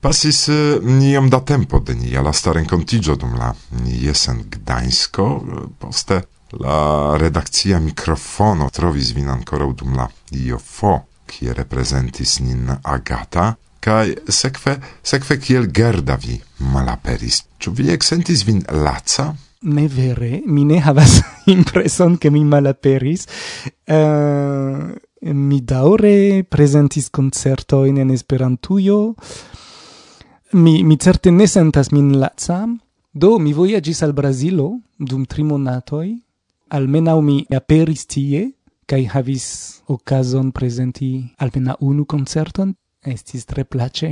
Pasis eh, niam da tempo de nia lasta renkontigio dum la jesen Gdańsko, poste la redakcia mikrofono trovis vin ancora dum la IOFO, kie reprezentis nin Agata, kaj sekve, sekve kiel Gerda vi malaperis. Ču vi eksentis vin laca? Ne vere, mi ne havas impreson ke mi malaperis. Uh, mi daure prezentis concerto en Esperantujo, mi, mi certe ne sentas min laca, do mi voyagis al brasilo dum tri monatoi, almena mi aperis tie, kai havis occasion presenti almena unu concerton, estis tre place,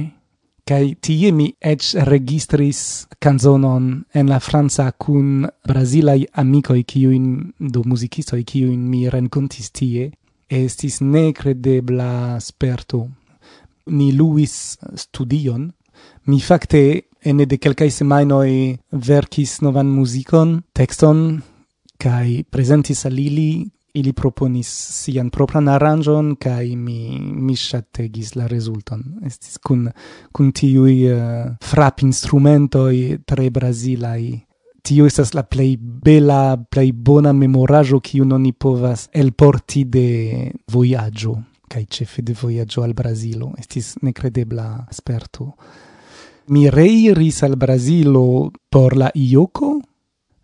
kai tie mi ec registris canzonon en la Franza cun brasilai amicoi kiuin, do musicistoi kiuin mi rencontis tie, estis necredebla sperto. Ni luis studion, Mi facte ene de quelcae semainoi verkis novan muzikon, texton, kai presentis al ili. Ili proponis sian propran aranjon kai mi mi ŝategis la resulton estis kun kun tiuj eh, uh, frap instrumentoi tre brasilai. tio estas la plei bela plei bona memoraĵo non ni povas elporti de voyaggio kai ĉefe de voyaggio al brasilo estis necredebla sperto mi reiris al Brasilo por la Ioco.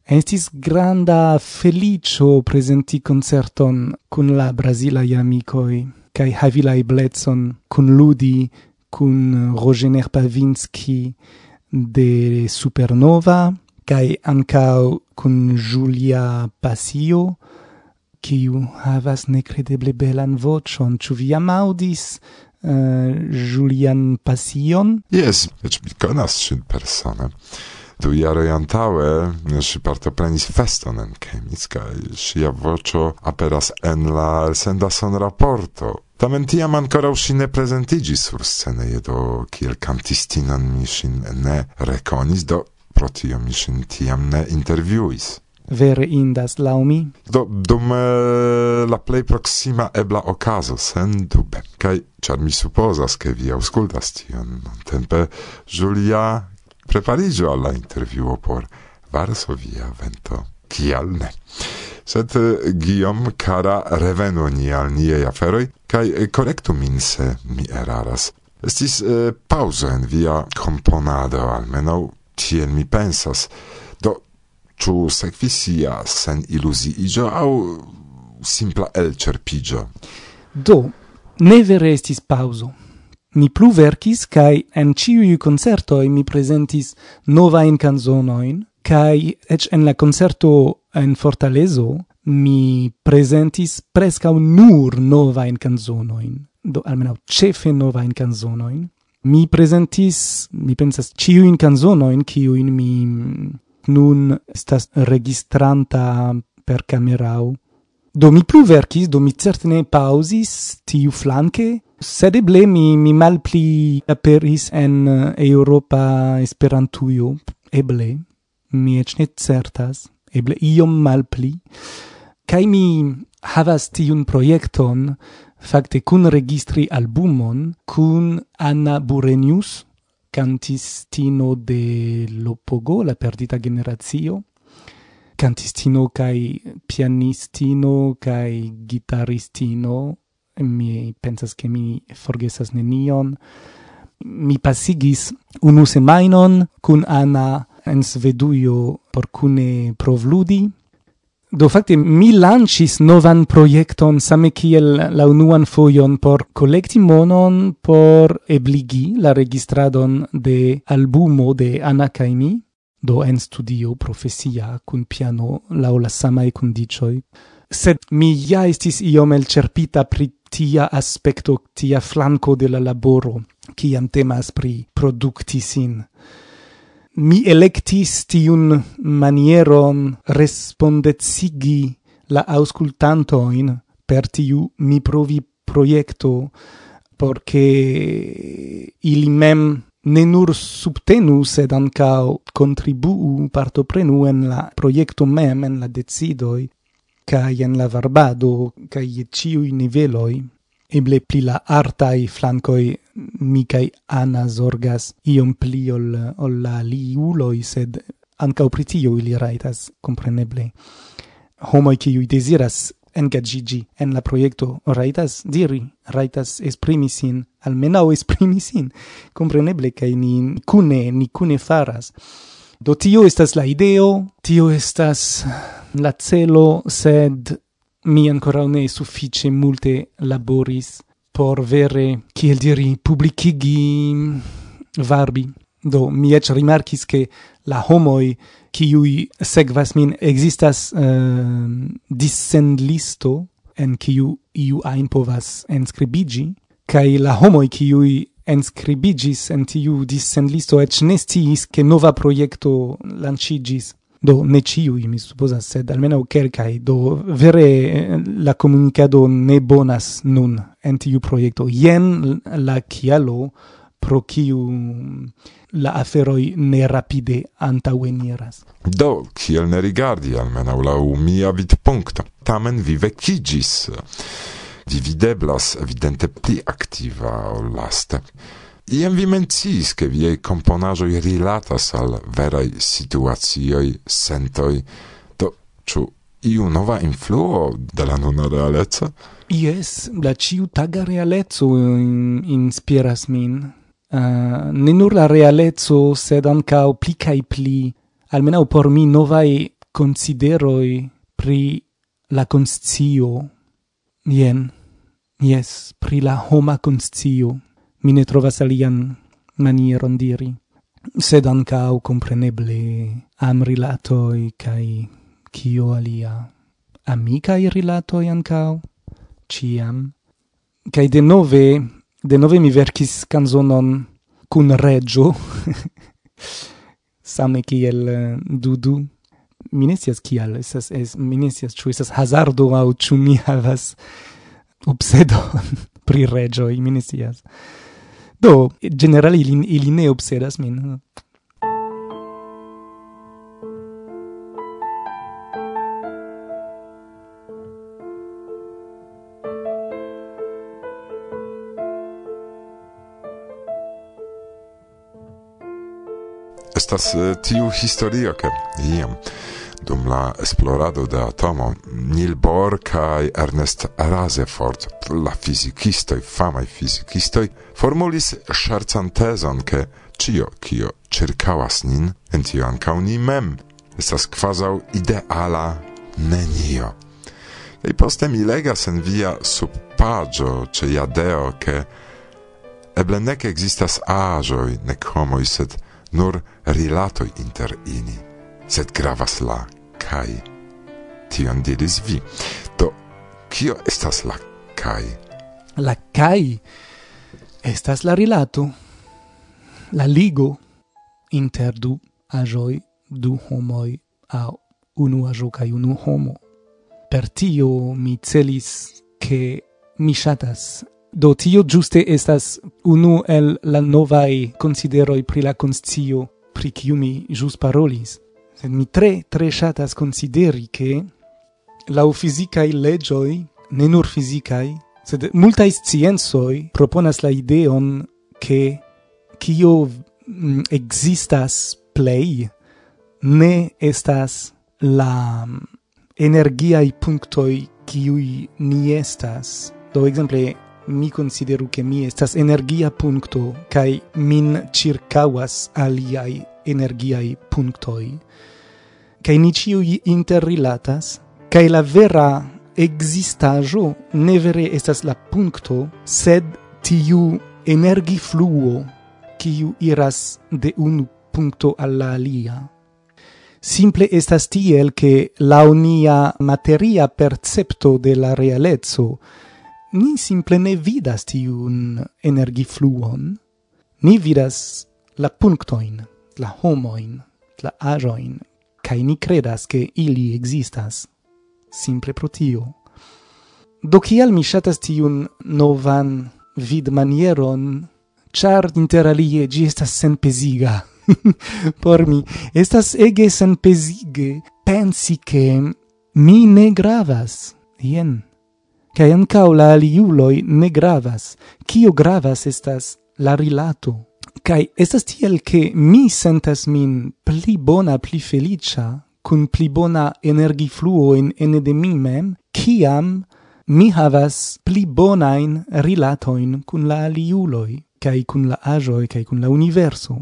Estis granda felicio presenti concerton cun la Brasilai amicoi, cae havi la eblecon cun ludi cun Rogener Pavinsky de Supernova, cae ancao cun Julia Passio, kiu havas nekredeble belan vocion. Ĉu vi maudis Eh, Julian Passion. Yes, ecz mi konas ŝin persone. Du jaroj antaŭe ŝi partoprenis feston en Chemnitz kaj ŝia voĉo aperas en la elsenda sonraporto. Tamen tiam ancora ŝi ne prezentiĝis sur scene, do kiel kantistinon mi sin ne rekonis, do pro tio mi sin tiam ne interviuis vere indas laumi? Do, dum uh, la plei proxima ebla ocaso, sen dube. Cai, char mi supposas che vi auscultas tion tempe, Julia preparigio alla interviuo por Varsovia vento. Cial ne? Sed, uh, Guillaume, cara, revenu ni al niei aferoi, cae eh, correctu min se mi eraras. Estis uh, pauso en via componado, almeno tien mi pensas, Ču sekvisia sen iluziigio au simpla elcerpigio? Do, ne vere estis pauso. Mi plu verkis kai en ciui concertoi mi presentis nova in canzonoin, kai ec en la concerto en Fortalezo mi presentis preskaŭ nur novajn canzonoin, do almenau cefe nova in canzonoin. Mi presentis, mi pensas, ĉiujn kanzonojn in mi nun estas registranta per camerau. Do mi plu verkis, do mi certe ne pausis tiu flanke, sed eble mi, mi mal pli aperis en eh, Europa Esperantujo, eble, mi ec ne certas, eble iom mal pli, kai mi havas tiun projekton, fakte kun registri albumon kun Anna Burenius, cantistino de Lopogo, la perdita generazio, cantistino kai pianistino kai gitaristino. Mi pensas che mi forgesas nenion. Mi pasigis unu semainon kun Anna en Sveduio por cune provludi. Do facte mi lancis novan projekton same kiel la unuan fojon por kolekti monon por ebligi la registradon de albumo de Ana Kaimi do en studio profesia kun piano laŭ la samaj kondiĉoj. Sed mi ja estis iom elĉerpita pri tia aspekto, tia flanko de la laboro, kiam temas pri produkti sin mi electis tiun manieron respondecigi la auscultantoin per tiu mi provi proiecto porque ili mem ne nur subtenu, sed ancao contribuu, partoprenu en la proiecto mem, en la decidoi, ca en la varbado, cae ciui niveloi eble pli la artai flancoi mi kai Ana zorgas iom pli ol, ol la liuloi, sed ancau pritio ili raitas, compreneble. Homoi kiui desiras engagigi en la proiecto raitas diri, raitas esprimi sin, almenau esprimi sin, compreneble, cae ni cune, ni cune faras. Do tio estas la ideo, tio estas la celo, sed mi ancora ne suffice multe laboris por vere, kiel diri, publicigi mm, varbi. Do, mi ec rimarcis che la homoi kiui segvas min existas ehm, uh, dissend listo en kiu iu ain povas enscribigi, kai la homoi kiui enscribigis en tiu dissend listo ec nestiis che nova proiecto lancigis do ne ciui mi supposas sed almeno quelcai do vere eh, la comunicado ne bonas nun en tiu proiecto jen la kialo pro kiu mm, la aferoi ne rapide antaueniras. Do, kiel ne rigardi la laŭ mia vidpunkto. Tamen vi vecigis. Vi videblas evidente pli activa o laste. Iam vi mencis, che viei componajoi rilatas al verai situazioi, sentoi, do, ciu iu nova influo de la nuna realezza? Yes, la ciu taga realezzo in, inspiras min. Uh, ne nur la realezzo, sed ancao pli cae pli, almenau por mi novae consideroi pri la conscio. Ien, yes, pri la homa conscio mi ne trovas alian manieron diri. Sed ancau compreneble am rilatoi cae cio alia amicai rilatoi ancau, ciam. Cae de nove, de nove mi vercis canzonon cun reggio, same kiel eh, dudu, minesias ne scias kial, es minesias, ciu esas hazardo au ciu mi havas obsedon pri regioi, minesias. ne. Do, generale ili, ili ne obsedas min. Estas eh, tiu historio ke iam dum la esplorado de atomo, Neil Bohr kai Ernest Rutherford, la fizikistoj, famaj fizikistoj, formulis ŝercan tezon, ke ĉio, kio ĉirkaŭas nin, en tio ankaŭ ni mem, estas kvazaŭ ideala nenio. Kaj poste mi legas en via subpaĝo ĉe Jadeo, ke eble nek ekzistas aĵoj, nek homoj, sed nur rilatoj inter ini. sed gravas la kai. Tion diris vi. Do kio estas la kai? La kai estas la rilato la ligo inter du ajoi du homoi a unu ajo kai unu homo. Per tio mi celis ke mi shatas Do tio giuste estas unu el la novai consideroi pri la conscio pri kiu mi jus parolis. Sed mi tre, tre shatas consideri che lau fisicae legioi, ne nur fisicae, sed multae scienzoi proponas la ideon che cio existas play ne estas la energiai punctoi ciui ni estas. Do, exemple, mi consideru che mi estas energia puncto, kai min circauas aliai energiai punctoi, cae ni ciui interrilatas, cae la vera existajo ne vere estas la puncto, sed tiu energi fluo, kiu iras de unu puncto alla alia. Simple estas tiel che la unia materia percepto de la realezzo ni simple ne vidas tiun energifluon, ni vidas la punctoin la homoin, la ajoin, cae ni credas che ili existas, simple pro tio. Do kial mi shatas tiun novan vid manieron, char interalie gi estas senpesiga. Por mi, estas ege senpesige pensi che mi ne gravas, jen, cae ancao la aliuloi ne gravas, cio gravas estas la rilato. Kai estas tiel ke mi sentas min pli bona, pli felicia, kun pli bona energifluo in ene de mi mem, kiam mi havas pli bonain rilatoin kun la aliuloi, kai kun la ajoi, kai kun la universo.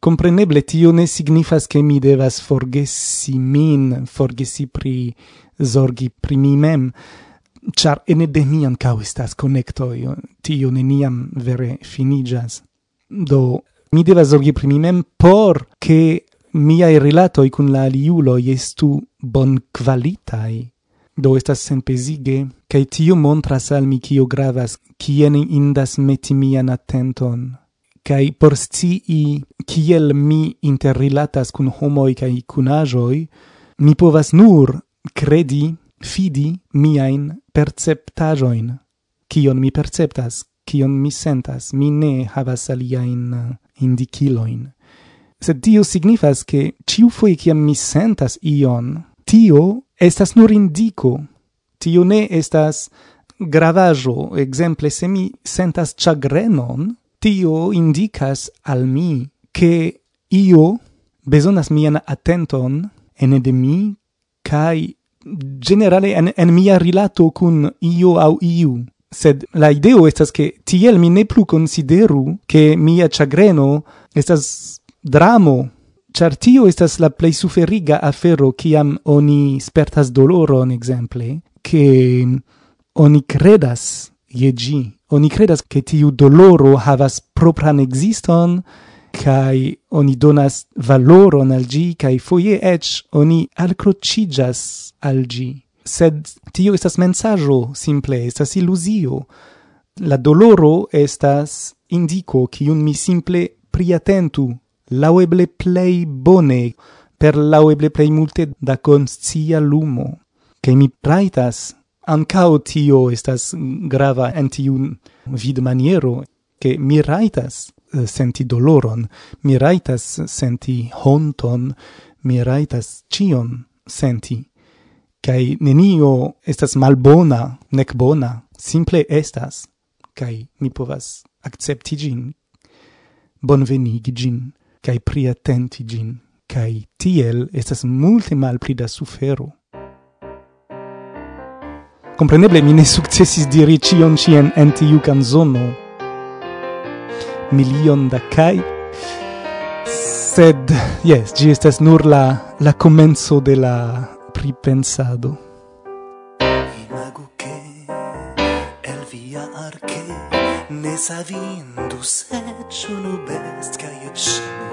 Compreneble tio ne signifas che mi devas forgesi min, forgesi pri zorgi pri mi mem, char ene de mi ancau estas connecto, tio neniam vere finigas. Do, mi devas zorgi pri mi mem por che miai relatoi cun la aliuloi estu bon qualitai. Do estas senpesige, cae tio montras al mi cio gravas, cien indas meti mian attenton. Cae por scii ciel mi interrilatas cun homoi cae cun ajoi, mi povas nur credi, fidi miain perceptajoin. Cion mi perceptas, kion mi sentas, mi ne havas aliaen eh, indiciloin. Sed tio signifas che ciu foie ciam mi sentas ion, tio estas nur indico, tio ne estas gravajo, exemple se mi sentas chagrenon, tio indicas al mi che io besonas mian attenton ene de mi, cae generale en, en mia rilato cun io au iu sed la ideo estas che tiel mi ne plu consideru che mia chagreno estas dramo. Char tio estas la plei suferiga afero ciam oni spertas doloron exemple che oni credas je gi oni credas che tiu doloro havas propran existon kai oni donas valoron al gi kai foje ech oni alcrocigas al gi sed tio estas mensaggio simple, estas illusio. La doloro estas indico kiun mi simple priatentu, laueble plei bone, per laueble plei multe da conscia lumo, che mi praitas ancao tio estas grava en tiun vid maniero, che mi raitas eh, senti doloron, mi raitas senti honton, mi raitas cion senti kai nenio estas malbona nec bona simple estas kai ni povas akcepti gin bonvenigi gin kai priatenti gin kai tiel estas multe malpli da sufero Compreneble mi ne successis diri cion cien en tiu canzono. Milion da kai. Sed, yes, gi estas nur la, la comenzo de la pripensado. Imago che el via arche ne savindu se ciulu best cae cino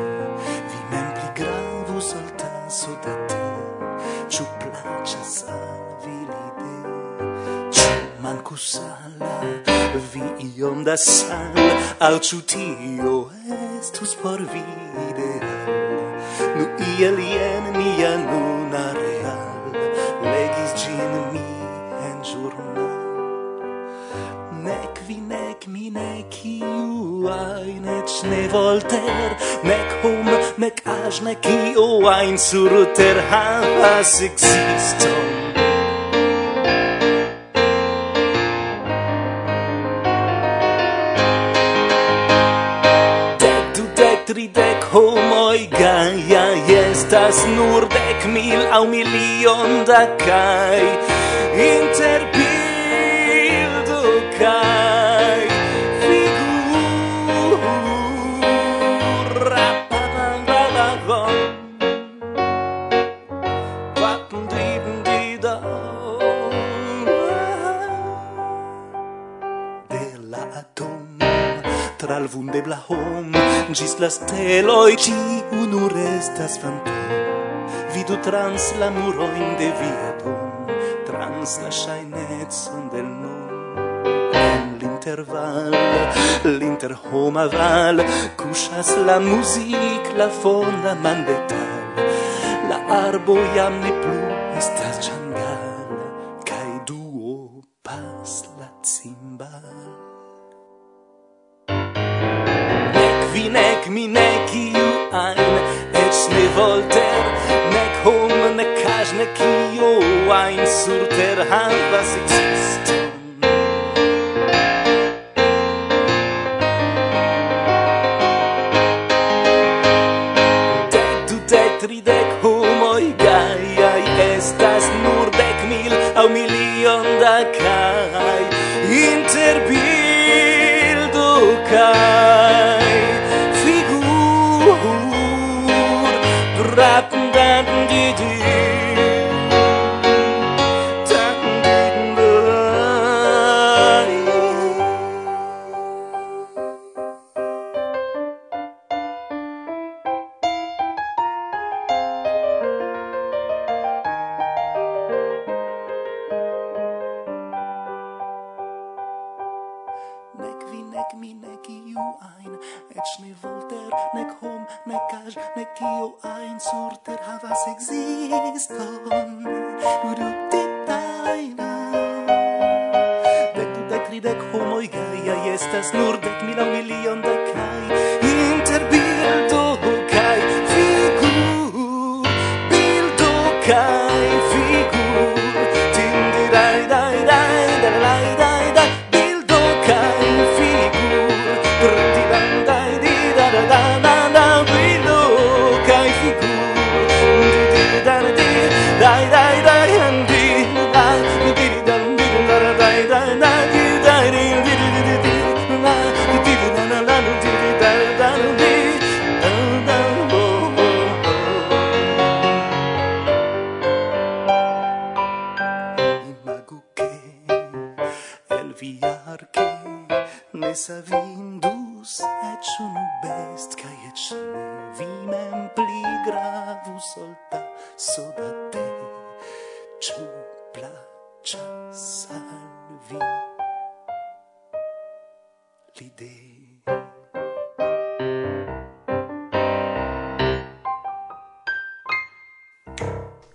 vi mem pli gravus al taso de te ciu placas al vi lide ciu mancus alla vi iom da sal al ciu tio estus por vi ideal nu iel ien mia luz kiu ajn eĉ ne Voltaire, nek Hume, nek Aĵne, kiu ajn surter havas ekziston. tridek homoj gaja estas nur dek mil aŭ milion da kaj interpi al vundebla hom gis la stelo e ci unu restas fantom. Vidu trans la muro in de via dom trans la shainetzon del nom l'interval l'inter homa val kuŝas la music la fonda mandetal la arbo iam ne plu está.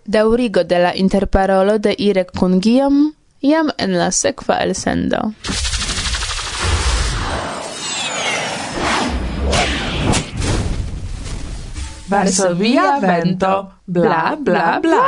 daurigo de la interparolo de Irek kun Giam jam en la sekva elsendo. Varsovia vento, bla bla bla.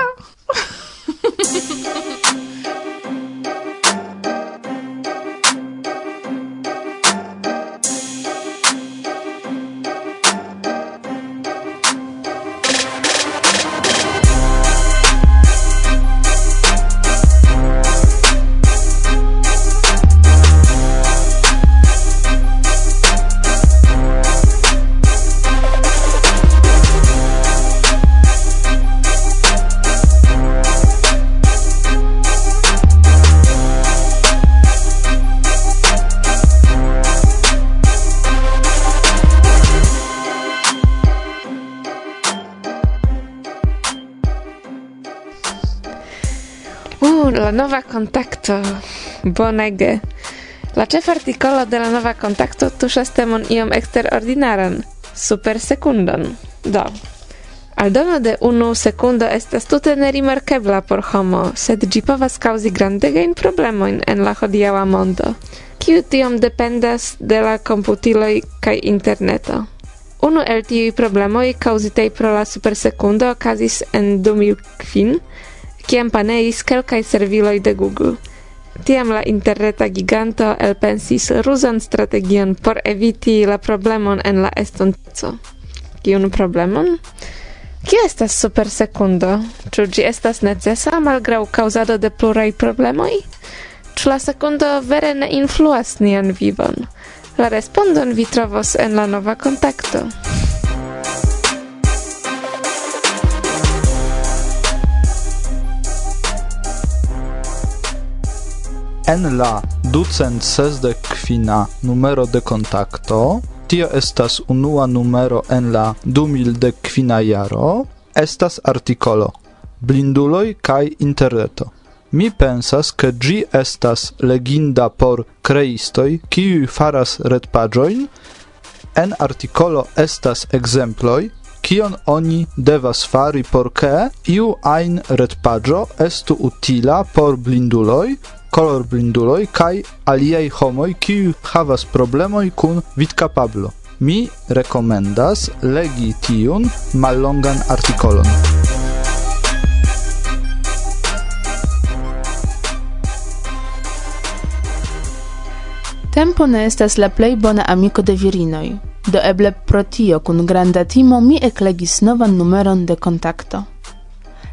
la nova contacto Bonege. La chef articolo de la nova contacto tuŝas temon iom eksterordinaran, super sekundon. Do. Aldono de unu sekundo estas tute nerimarkebla por homo, sed ĝi povas kaŭzi grandegajn problemojn en la hodiaŭa mondo, kiu tiom dependas de la komputiloj kaj interneto. Unu el tiuj problemoj kaŭzitaj pro la supersekundo okazis en 2005, kiam paneis kelkaj serviloj de Google. Tiam la interreta giganto elpensis ruzan strategion por eviti la problemon en la estonteco. Kiun problemon? Kio estas super sekundo? Ĉu ĝi estas necesa malgraŭ kaŭzado de pluraj problemoj? Ĉu la sekundo vere ne influas nian vivon? La respondon vi trovos en la nova kontakto. en la 265 numero de contacto, tio estas unua numero en la 2015 jaro, estas artikolo Blinduloj kaj interreto. Mi pensas ke ĝi estas leginda por kreistoj, kiuj faras retpaĝojn. En artikolo estas ekzemploj kion oni devas fari por ke iu ajn retpaĝo estu utila por blinduloj colorbinduloj kai aliaj homoi kiuj havas problemoi kun vidkapablo. Mi rekomendas legi tiun mallongan artikolon. Tempo ne estas la plej bona amiko de virinoj. Do eble pro tio kun granda timo mi eklegis novan numeron de kontakto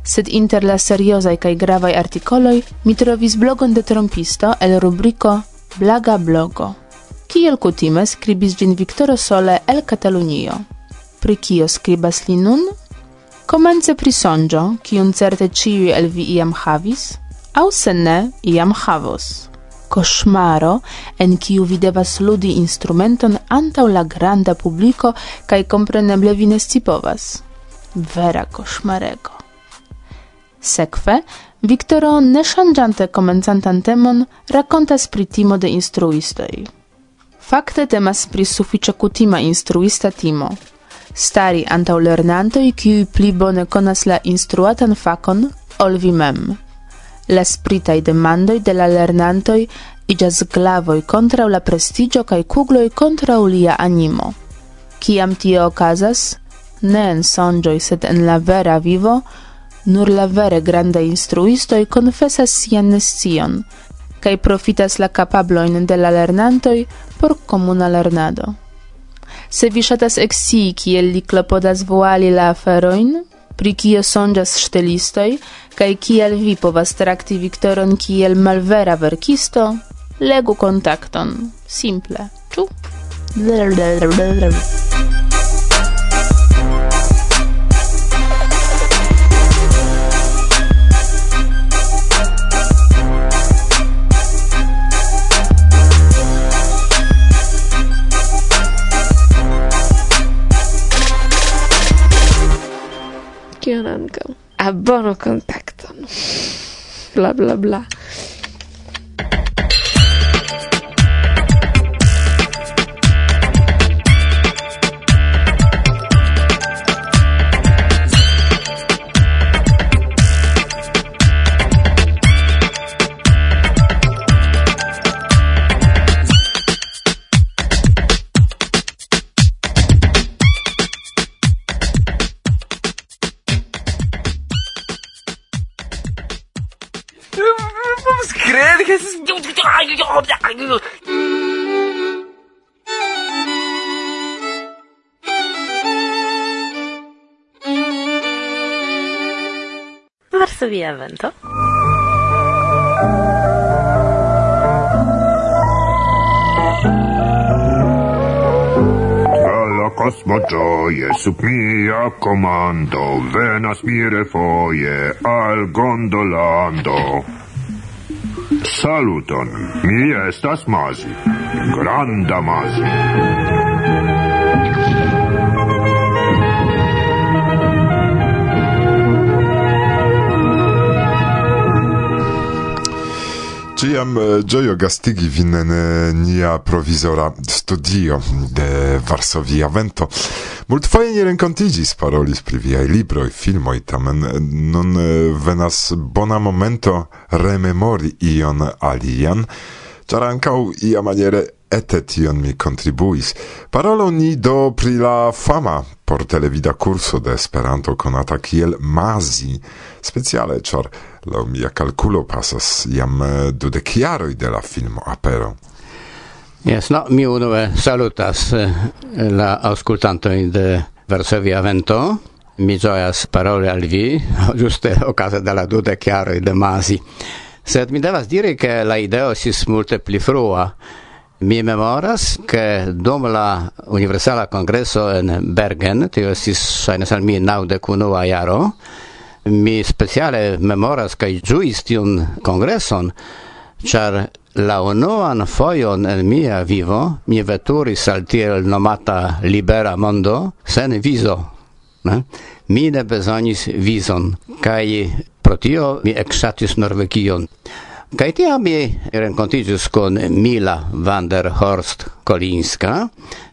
sed inter la seriozaj kaj gravaj artikoloj mi trovis blogon de trompisto el rubriko Blaga blogo. Kiel kutime skribis ĝin Viktoro Sole el Katalunio. Pri kio skribas li nun? Komence pri sonĝo, kiun certe ĉiuj el vi iam havis, aŭ se ne iam havos. Koŝmaro, en kiu vi devas ludi instrumenton antaŭ la granda publiko kaj kompreneble vi ne scipovas. Vera koŝmarego. Sekve, Viktoro, ne ŝanĝante komencantan temon, rakontas pri timo de instruistoj. Fakte temas pri sufiĉe kutima instruista timo. Stari antaŭ lernantoj, kiuj pli bone konas la instruatan fakon ol vi mem. La spritaj demandoj de la lernantoj iĝas glavoj kontraŭ la prestigio kaj kugloj kontraŭ lia animo. Kiam tio okazas, ne en sonĝoj, sed en la vera vivo, nur la vere granda instruistoj konfesas sian nescion kaj profitas la kapablojn de la lernantoj por komuna lernado. Se vi ŝatas ekscii kiel li klopodas voali la aferojn, pri kio sonĝas ŝtelistoj kaj kiel vi povas trakti Viktoron kiel malvera verkisto, legu kontakton. Simple, ĉu? abbono contact. Bla bla bla. Varsovia vento. Alla cosmo gioie sub mia comando venas mire foie al gondolando. Saluton, mi estas Masi, granda Masi. Ciam gioio eh, gastigi vin en eh, nia provisora studio de Varsovia Vento. Multfoje nie renkontigis parolis pri viaj libroj, filmoj, tamen eh, nun eh, venas bona momento rememori ion alian, ĉar ia maniere ete tion mi contribuis. Parolo ni do pri la fama por televida curso de Esperanto konata kiel Mazi, speciale ĉar lo mia calculo pasas jam eh, dudek jaroj de la filmo apero. Yes, no, mi unue eh, salutas eh, la auscultantoi de Varsovia Vento. Mi gioias parole al vi, giuste ocase de la dude chiaroi de Masi. Sed mi devas diri che la ideo sis multe pli frua. Mi memoras che dum la Universala Congresso en Bergen, tio sis, shainas al mi, naude cunua jaro, mi speciale memoras che giuis tion congresson, char la unuan foion en mia vivo mi veturis al tiel nomata libera mondo sen viso. Ne? Mi ne bezonis vison, kai pro tio mi exatis Norvegion. Kai tia mi rencontigius con Mila van der Horst Kolinska,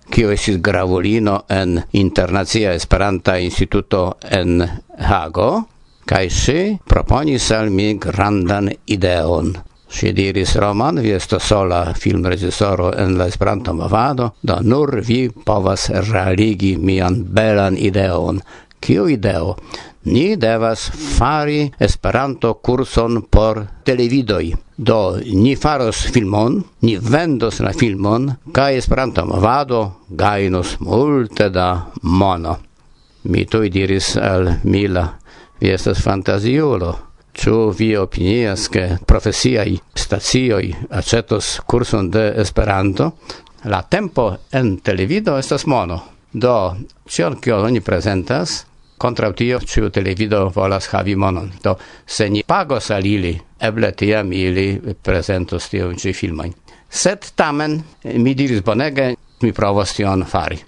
kio esis gravulino en Internacia Esperanta Instituto en Hago, kai si proponis al mi grandan ideon Si diris, Roman, vi estas sola filmreĝisoro en la Esperanto-movado, do nur vi povas realigi mian belan ideon. Kiu ideo? Ni devas fari Esperanto-kurson por televidoj. Do ni faros filmon, ni vendos la filmon, kaj Esperanto-movado gajnos multe da mono. Mi tuj diris al Mila, vi estas fantaziulo Ĉu vi opinias, ke profesiaj stacioj aĉetos kurson de Esperanto? La tempo en televido estas mono. Do, ĉion kion oni prezentas, kontraŭ tio ĉiu televido volas havi monon. Do, se ni pagos al ili, eble tiam ili prezentos tiun ĉi filmojn. Sed tamen, mi diris bonege, mi provos tion fari.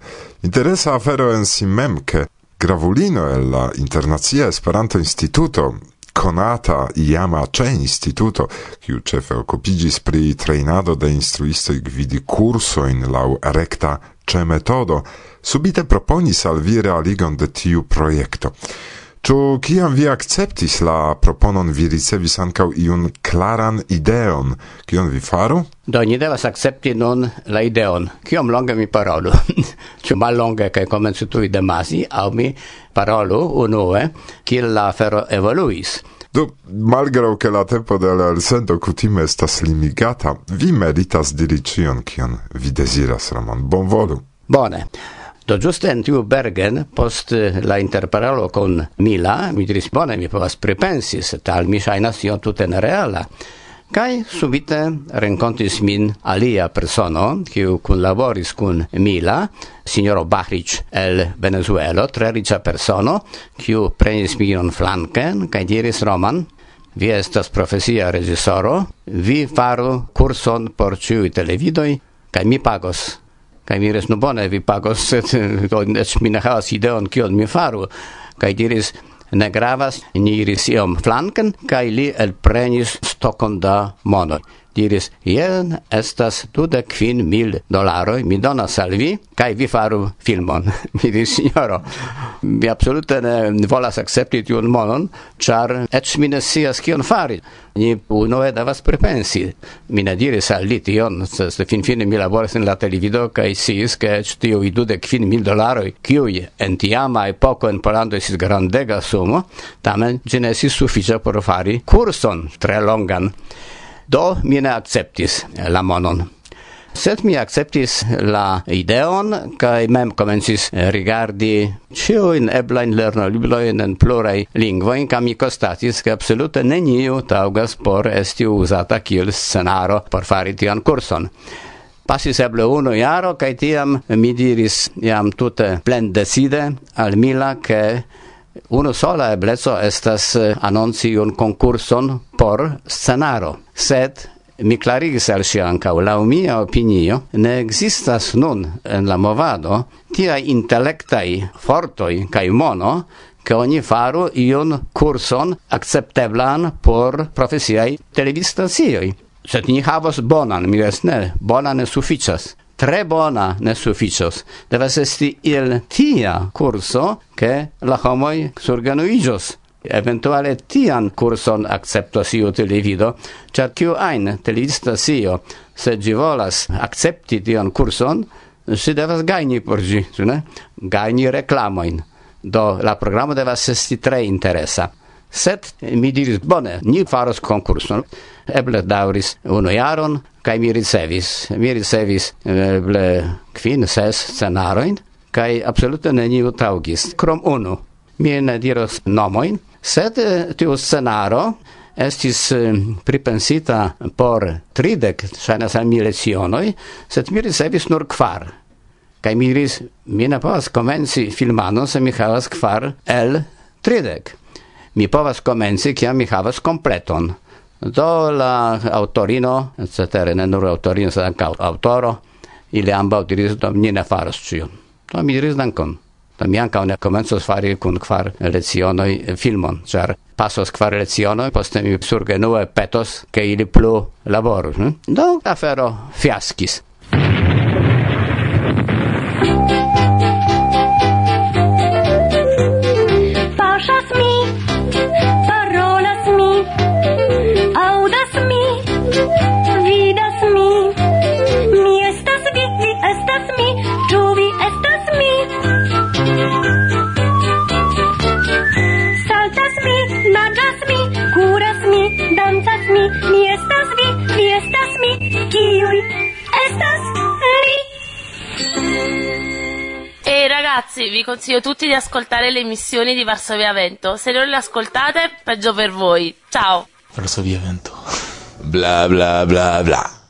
Interesa afero en si mem, ke gravulino el la Internacia Esperanto Instituto conata iama ce instituto, kiu cefe occupigis pri trainado de instruistoj gvidi in lau recta ĉe metodo, subite proponis al vi realigon de tiu proiecto. Ĉu kiam vi akceptis la proponon, vi ricevis ankaŭ iun klaran ideon, kion vi faru? Do ni devas akcepti nun la ideon. Kiom longe mi parolu? Ĉu mallonge kaj komencu tuj demasi, aŭ mi parolu unue, kiel la afero evoluis? Do, malgrau che la tempo de la elsendo kutime estas limigata, vi meritas diri cion kion vi desiras, Ramon. Bonvolu! Bone. Do giuste in tiu Bergen, post eh, la interparalo con Mila, mi diris, bone, mi povas pripensis, tal mi shainas io tuten reala. Kai subite rencontis min alia persono, kiu kun laboris kun Mila, signoro Bahric el Venezuelo, tre riĉa persono, kiu prenis min flanken kai diris Roman, vi estas profesia regisoro, vi faru kurson por ciui televidoi, kai mi pagos kai mi no bone, vi pagos, sed eĉ mi ne havas ideon, kion mi faru. kai diris, ne gravas, ni iris iom flanken, kai li elprenis stokon da monoj diris, jen estas dude quin mil dolaroi, mi donas al vi, kai vi faru filmon. mi diris, signoro, mi absolute ne volas accepti tiun monon, char ec mi ne sias kion fari. Ni unue devas prepensi. Mi ne diris al li tion, sed finfine mi laboras en la televido kaj sis, ke tiu i dude quin mil dolaroi, kiui en tiama epoco in Polando esis grandega sumo, tamen genesis ne por fari kurson tre longan. Do mi ne acceptis eh, la monon. Sed mi acceptis la ideon kaj mem komencis eh, rigardi ĉiujn eblajn lernolibrojn en pluraj lingvojn kaj mi konstatis ke absolute neniu taŭgas por esti uzata kiel scenaro por fari tian kurson. Passis eble unu jaro, kai tiam mi diris iam tute plendecide al Mila, che Uno sola ebleco estas eh, annonci un concurson por scenaro, sed mi clarigis al si ancau, lau mia opinio, ne existas nun en la movado tia intellectai fortoi cae mono che ogni faru ion curson accepteblan por profesiai televidstacioi. Sed ni havos bonan, mi ves ne, bonan ne sufficas tre bona ne sufficios. Devas esti il tia curso che la homoi surganuigios. Eventuale tian curson acceptos iu televido, cer kiu ein televista sio, se gi volas accepti tian curson, si devas gajni por gi, ne? Gaini reclamoin. Do la programo devas esti tre interesa. Set mi diris, bone, ni faros concurson eble dauris unu jaron, kai mi ricevis, mi ricevis eble kvin, ses scenaroin, kai absolute neniu taugis, krom unu. Mi ne diros nomoin, sed eh, tiu scenaro estis eh, pripensita por tridek, ŝajnas al mi lecionoj, sed mi ricevis nur kvar. Kai mi diris, mi ne povas komenci filmano, se mi havas kvar el tridek. Mi povas komenci, kiam mi havas kompleton. Do la autorino, cetere, ne nur autorino, sed anca autoro, ili ambau diris, do mi ne faros ciu. Do mi diris dankon. Do mi anca ne comencos fari kun kvar lezionoi filmon, cer pasos kvar lezionoi poste mi surgenue petos, ke ili plu laboru hm? Do afero fiaskis. Ragazzi, vi consiglio tutti di ascoltare le emissioni di Varsovia Vento. Se non le ascoltate, peggio per voi. Ciao! Varsovia Vento. Bla bla bla bla.